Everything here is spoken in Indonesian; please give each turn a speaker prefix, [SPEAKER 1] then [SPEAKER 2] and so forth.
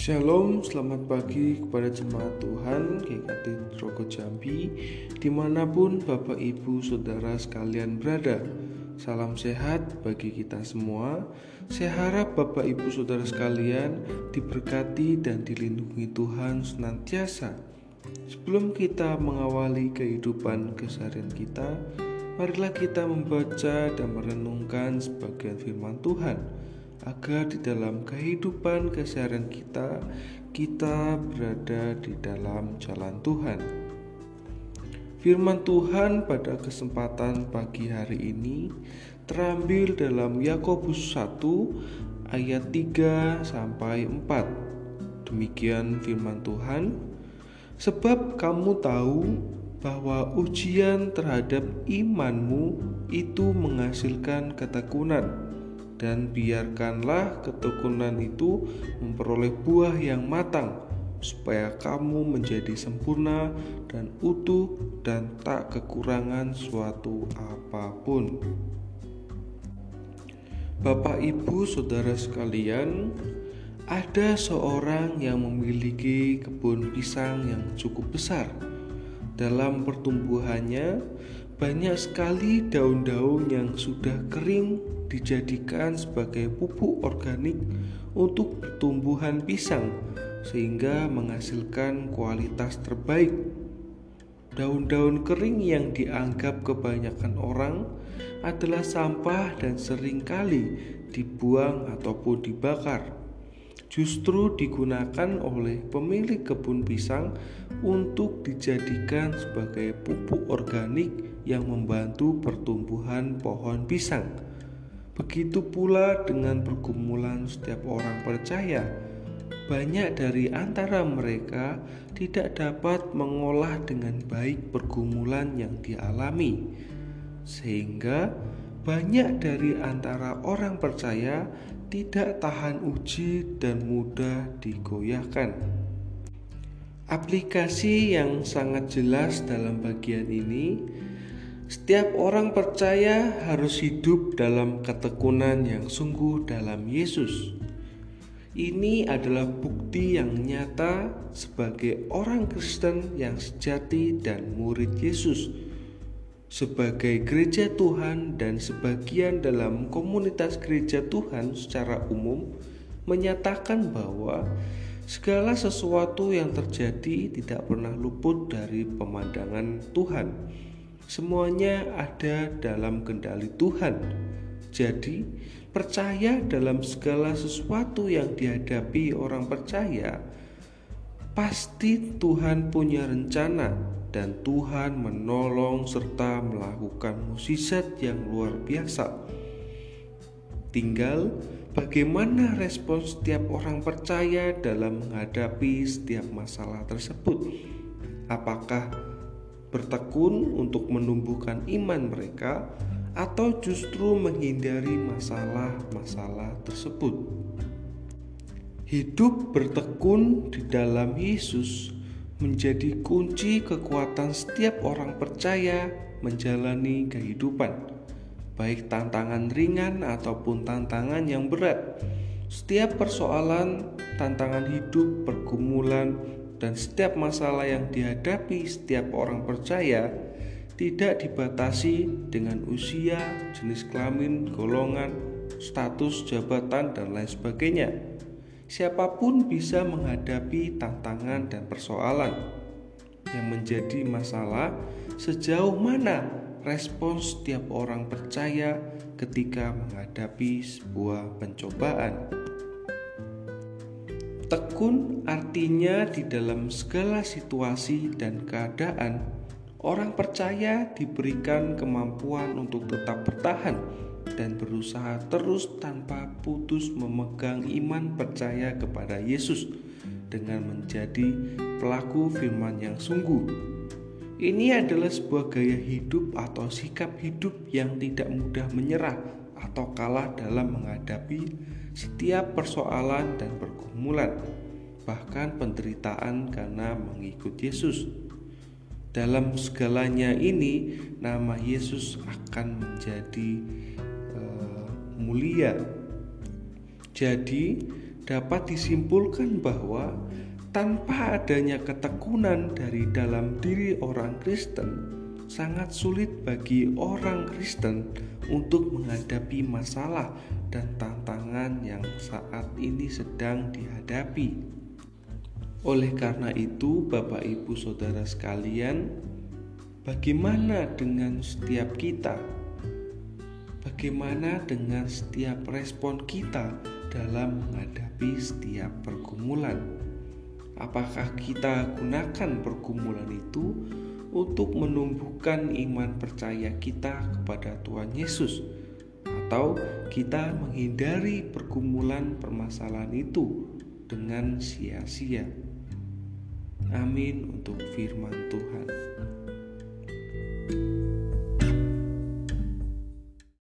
[SPEAKER 1] Shalom, selamat pagi kepada jemaat Tuhan GKT Rogo Jambi. Di mana pun Bapak Ibu Saudara sekalian berada Salam sehat bagi kita semua. Saya harap Bapak Ibu Saudara sekalian Diberkati dan dilindungi Tuhan senantiasa. Sebelum kita mengawali kehidupan keseharian kita Marilah kita membaca dan merenungkan sebagian firman Tuhan agar di dalam kehidupan keseharian kita kita berada di dalam jalan Tuhan. Firman Tuhan pada kesempatan pagi hari ini terambil dalam Yakobus 1 ayat 3 sampai 4. Demikian firman Tuhan, sebab kamu tahu bahwa ujian terhadap imanmu itu menghasilkan ketekunan dan biarkanlah ketekunan itu memperoleh buah yang matang supaya kamu menjadi sempurna dan utuh dan tak kekurangan suatu apa pun. Bapak, ibu, saudara sekalian, ada seorang yang memiliki kebun pisang yang cukup besar. Dalam pertumbuhannya, banyak sekali daun-daun yang sudah kering dijadikan sebagai pupuk organik untuk tumbuhan pisang sehingga menghasilkan kualitas terbaik. Daun-daun kering yang dianggap kebanyakan orang adalah sampah dan sering kali dibuang ataupun dibakar. Justru digunakan oleh pemilik kebun pisang untuk dijadikan sebagai pupuk organik yang membantu pertumbuhan pohon pisang. Begitu pula dengan pergumulan setiap orang percaya. Banyak dari antara mereka tidak dapat mengolah dengan baik pergumulan yang dialami, sehingga banyak dari antara orang percaya tidak tahan uji dan mudah digoyahkan. Aplikasi yang sangat jelas dalam bagian ini setiap orang percaya harus hidup dalam ketekunan yang sungguh dalam Yesus. Ini adalah bukti yang nyata sebagai orang Kristen yang sejati dan murid Yesus. Sebagai gereja Tuhan dan sebagian dalam komunitas gereja Tuhan secara umum menyatakan bahwa segala sesuatu yang terjadi tidak pernah luput dari pemandangan Tuhan semuanya ada dalam kendali Tuhan. Jadi, percaya dalam segala sesuatu yang dihadapi orang percaya, pasti Tuhan punya rencana dan Tuhan menolong serta melakukan mukjizat yang luar biasa. Tinggal bagaimana respon setiap orang percaya dalam menghadapi setiap masalah tersebut. Apakah bertekun untuk menumbuhkan iman mereka, atau justru menghindari masalah-masalah tersebut. Hidup bertekun di dalam Yesus menjadi kunci kekuatan setiap orang percaya menjalani kehidupan, baik tantangan ringan ataupun tantangan yang berat. Setiap persoalan, tantangan hidup, pergumulan, dan setiap masalah yang dihadapi setiap orang percaya tidak dibatasi dengan usia, jenis kelamin, golongan, status, jabatan, dan lain sebagainya. Siapa pun bisa menghadapi tantangan dan persoalan yang menjadi masalah sejauh mana respons setiap orang percaya ketika menghadapi sebuah pencobaan. Tekun artinya di dalam segala situasi dan keadaan, orang percaya diberikan kemampuan untuk tetap bertahan dan berusaha terus tanpa putus memegang iman percaya kepada Yesus dengan menjadi pelaku firman yang sungguh. Ini adalah sebuah gaya hidup atau sikap hidup yang tidak mudah menyerah atau kalah dalam menghadapi setiap persoalan dan pergumulan, bahkan penderitaan karena mengikut Yesus. Dalam segalanya ini, nama Yesus akan menjadi mulia. Jadi, dapat disimpulkan bahwa tanpa adanya ketekunan dari dalam diri orang Kristen, sangat sulit bagi orang Kristen untuk menghadapi masalah dan tantangan yang saat ini sedang dihadapi. Oleh karena itu, Bapak, Ibu, saudara sekalian, bagaimana dengan setiap kita? Bagaimana dengan setiap respon kita dalam menghadapi setiap pergumulan? Apakah kita gunakan pergumulan itu untuk menumbuhkan iman percaya kita kepada Tuhan Yesus, atau kita menghindari pergumulan permasalahan itu dengan sia-sia. Amin untuk firman Tuhan.